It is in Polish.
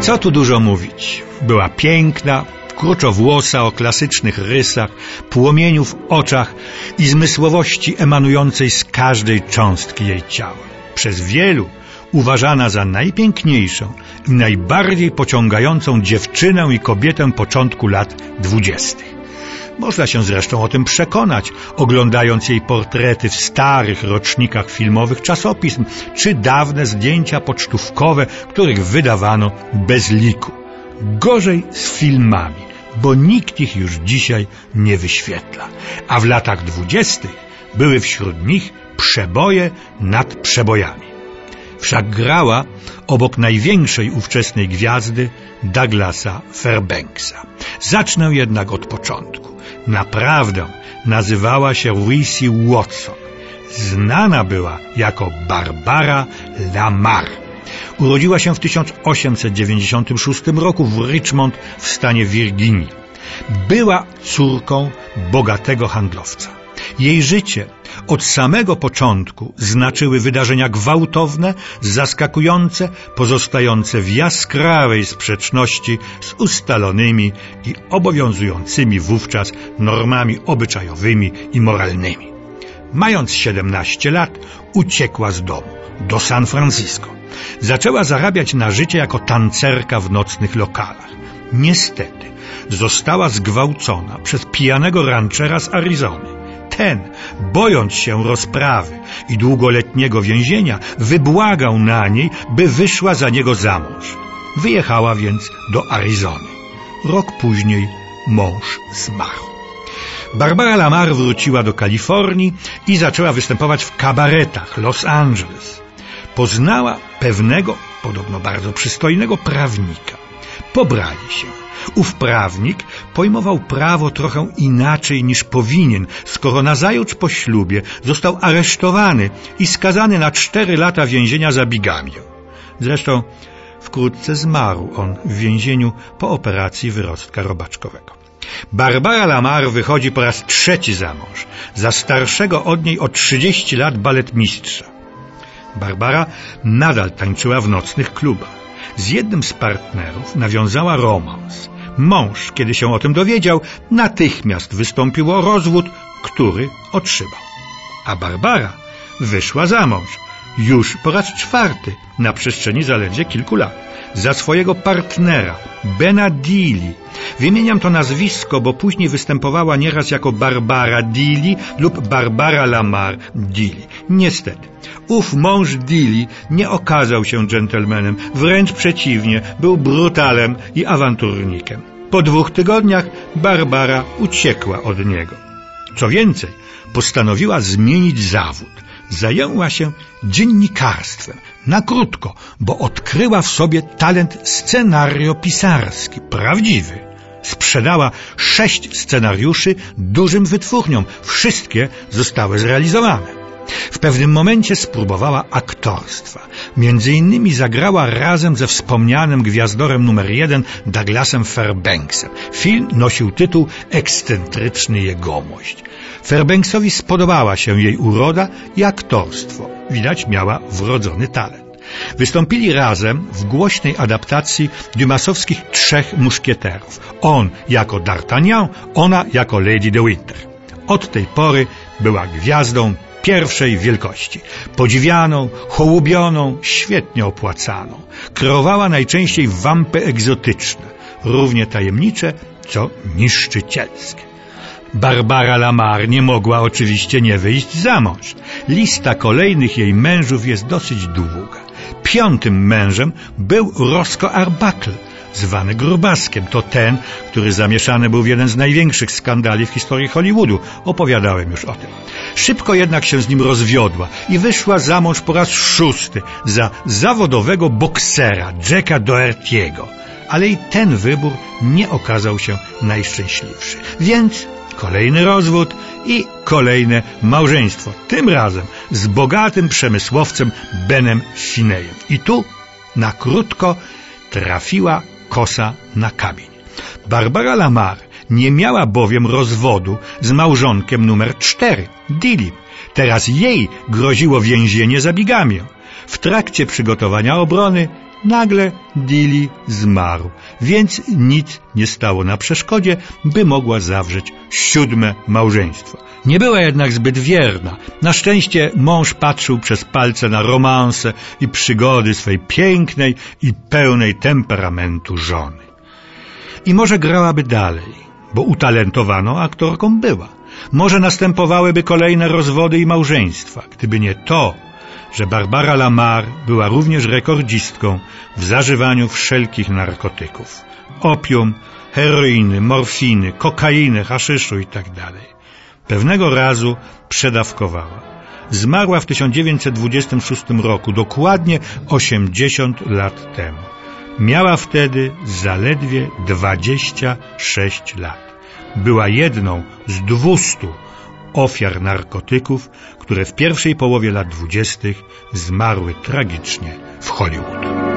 Co tu dużo mówić? Była piękna, kruczowłosa o klasycznych rysach, płomieniu w oczach i zmysłowości emanującej z każdej cząstki jej ciała. Przez wielu uważana za najpiękniejszą i najbardziej pociągającą dziewczynę i kobietę początku lat dwudziestych. Można się zresztą o tym przekonać, oglądając jej portrety w starych rocznikach filmowych czasopism, czy dawne zdjęcia pocztówkowe, których wydawano bez liku. Gorzej z filmami, bo nikt ich już dzisiaj nie wyświetla. A w latach dwudziestych były wśród nich przeboje nad przebojami. Wszak grała obok największej ówczesnej gwiazdy Douglasa Fairbanksa. Zacznę jednak od początku. Naprawdę nazywała się Lucy Watson. Znana była jako Barbara Lamar. Urodziła się w 1896 roku w Richmond w stanie Virginii. Była córką bogatego handlowca. Jej życie od samego początku znaczyły wydarzenia gwałtowne, zaskakujące, pozostające w jaskrawej sprzeczności z ustalonymi i obowiązującymi wówczas normami obyczajowymi i moralnymi. Mając 17 lat, uciekła z domu do San Francisco. Zaczęła zarabiać na życie jako tancerka w nocnych lokalach. Niestety, została zgwałcona przez pijanego ranchera z Arizony ten, bojąc się rozprawy i długoletniego więzienia, wybłagał na niej, by wyszła za niego za mąż. Wyjechała więc do Arizony. Rok później mąż zmarł. Barbara Lamar wróciła do Kalifornii i zaczęła występować w kabaretach Los Angeles. Poznała pewnego, podobno bardzo przystojnego prawnika. Pobrali się. Ów prawnik pojmował prawo trochę inaczej niż powinien, skoro nazajutrz po ślubie został aresztowany i skazany na cztery lata więzienia za bigamię. Zresztą wkrótce zmarł on w więzieniu po operacji wyrostka robaczkowego. Barbara Lamar wychodzi po raz trzeci za mąż, za starszego od niej o 30 lat baletmistrza. Barbara nadal tańczyła w nocnych klubach z jednym z partnerów nawiązała romans. Mąż, kiedy się o tym dowiedział, natychmiast wystąpił o rozwód, który otrzymał. A Barbara wyszła za mąż już po raz czwarty na przestrzeni zaledwie kilku lat za swojego partnera, Bena Dili. Wymieniam to nazwisko, bo później występowała nieraz jako Barbara Dili lub Barbara Lamar Dili. Niestety, ów mąż Dili nie okazał się dżentelmenem, wręcz przeciwnie, był brutalem i awanturnikiem. Po dwóch tygodniach Barbara uciekła od niego. Co więcej, postanowiła zmienić zawód zajęła się dziennikarstwem. Na krótko, bo odkryła w sobie talent scenariopisarski, prawdziwy. Sprzedała sześć scenariuszy dużym wytwórniom. Wszystkie zostały zrealizowane. W pewnym momencie spróbowała aktorstwa. Między innymi zagrała razem ze wspomnianym gwiazdorem numer jeden Douglasem Fairbanksem. Film nosił tytuł Ekscentryczny jegomość. Fairbanksowi spodobała się jej uroda i aktorstwo. Widać miała wrodzony talent. Wystąpili razem w głośnej adaptacji dumasowskich Trzech Muszkieterów. On jako D'Artagnan, ona jako Lady de Winter. Od tej pory była gwiazdą pierwszej wielkości. Podziwianą, hołubioną, świetnie opłacaną. Kreowała najczęściej wampy egzotyczne, równie tajemnicze, co niszczycielskie. Barbara Lamar nie mogła oczywiście nie wyjść za mąż. Lista kolejnych jej mężów jest dosyć długa. Piątym mężem był Roscoe Arbuckle, zwany Grubaskiem. To ten, który zamieszany był w jeden z największych skandali w historii Hollywoodu. Opowiadałem już o tym. Szybko jednak się z nim rozwiodła i wyszła za mąż po raz szósty za zawodowego boksera Jacka Doherty'ego. Ale i ten wybór nie okazał się najszczęśliwszy. Więc kolejny rozwód i kolejne małżeństwo. Tym razem z bogatym przemysłowcem Benem Finejem. I tu na krótko trafiła kosa na kamień. Barbara Lamar nie miała bowiem rozwodu z małżonkiem numer cztery, Dilim. Teraz jej groziło więzienie za bigamię. W trakcie przygotowania obrony nagle Dilly zmarł, więc nic nie stało na przeszkodzie, by mogła zawrzeć siódme małżeństwo. Nie była jednak zbyt wierna. Na szczęście mąż patrzył przez palce na romanse i przygody swej pięknej i pełnej temperamentu żony. I może grałaby dalej, bo utalentowaną aktorką była. Może następowałyby kolejne rozwody i małżeństwa, gdyby nie to, że Barbara Lamar była również rekordzistką w zażywaniu wszelkich narkotyków. Opium, heroiny, morfiny, kokainy, haszyszu itd. Tak Pewnego razu przedawkowała. Zmarła w 1926 roku, dokładnie 80 lat temu. Miała wtedy zaledwie 26 lat. Była jedną z 200 ofiar narkotyków, które w pierwszej połowie lat dwudziestych zmarły tragicznie w Hollywood.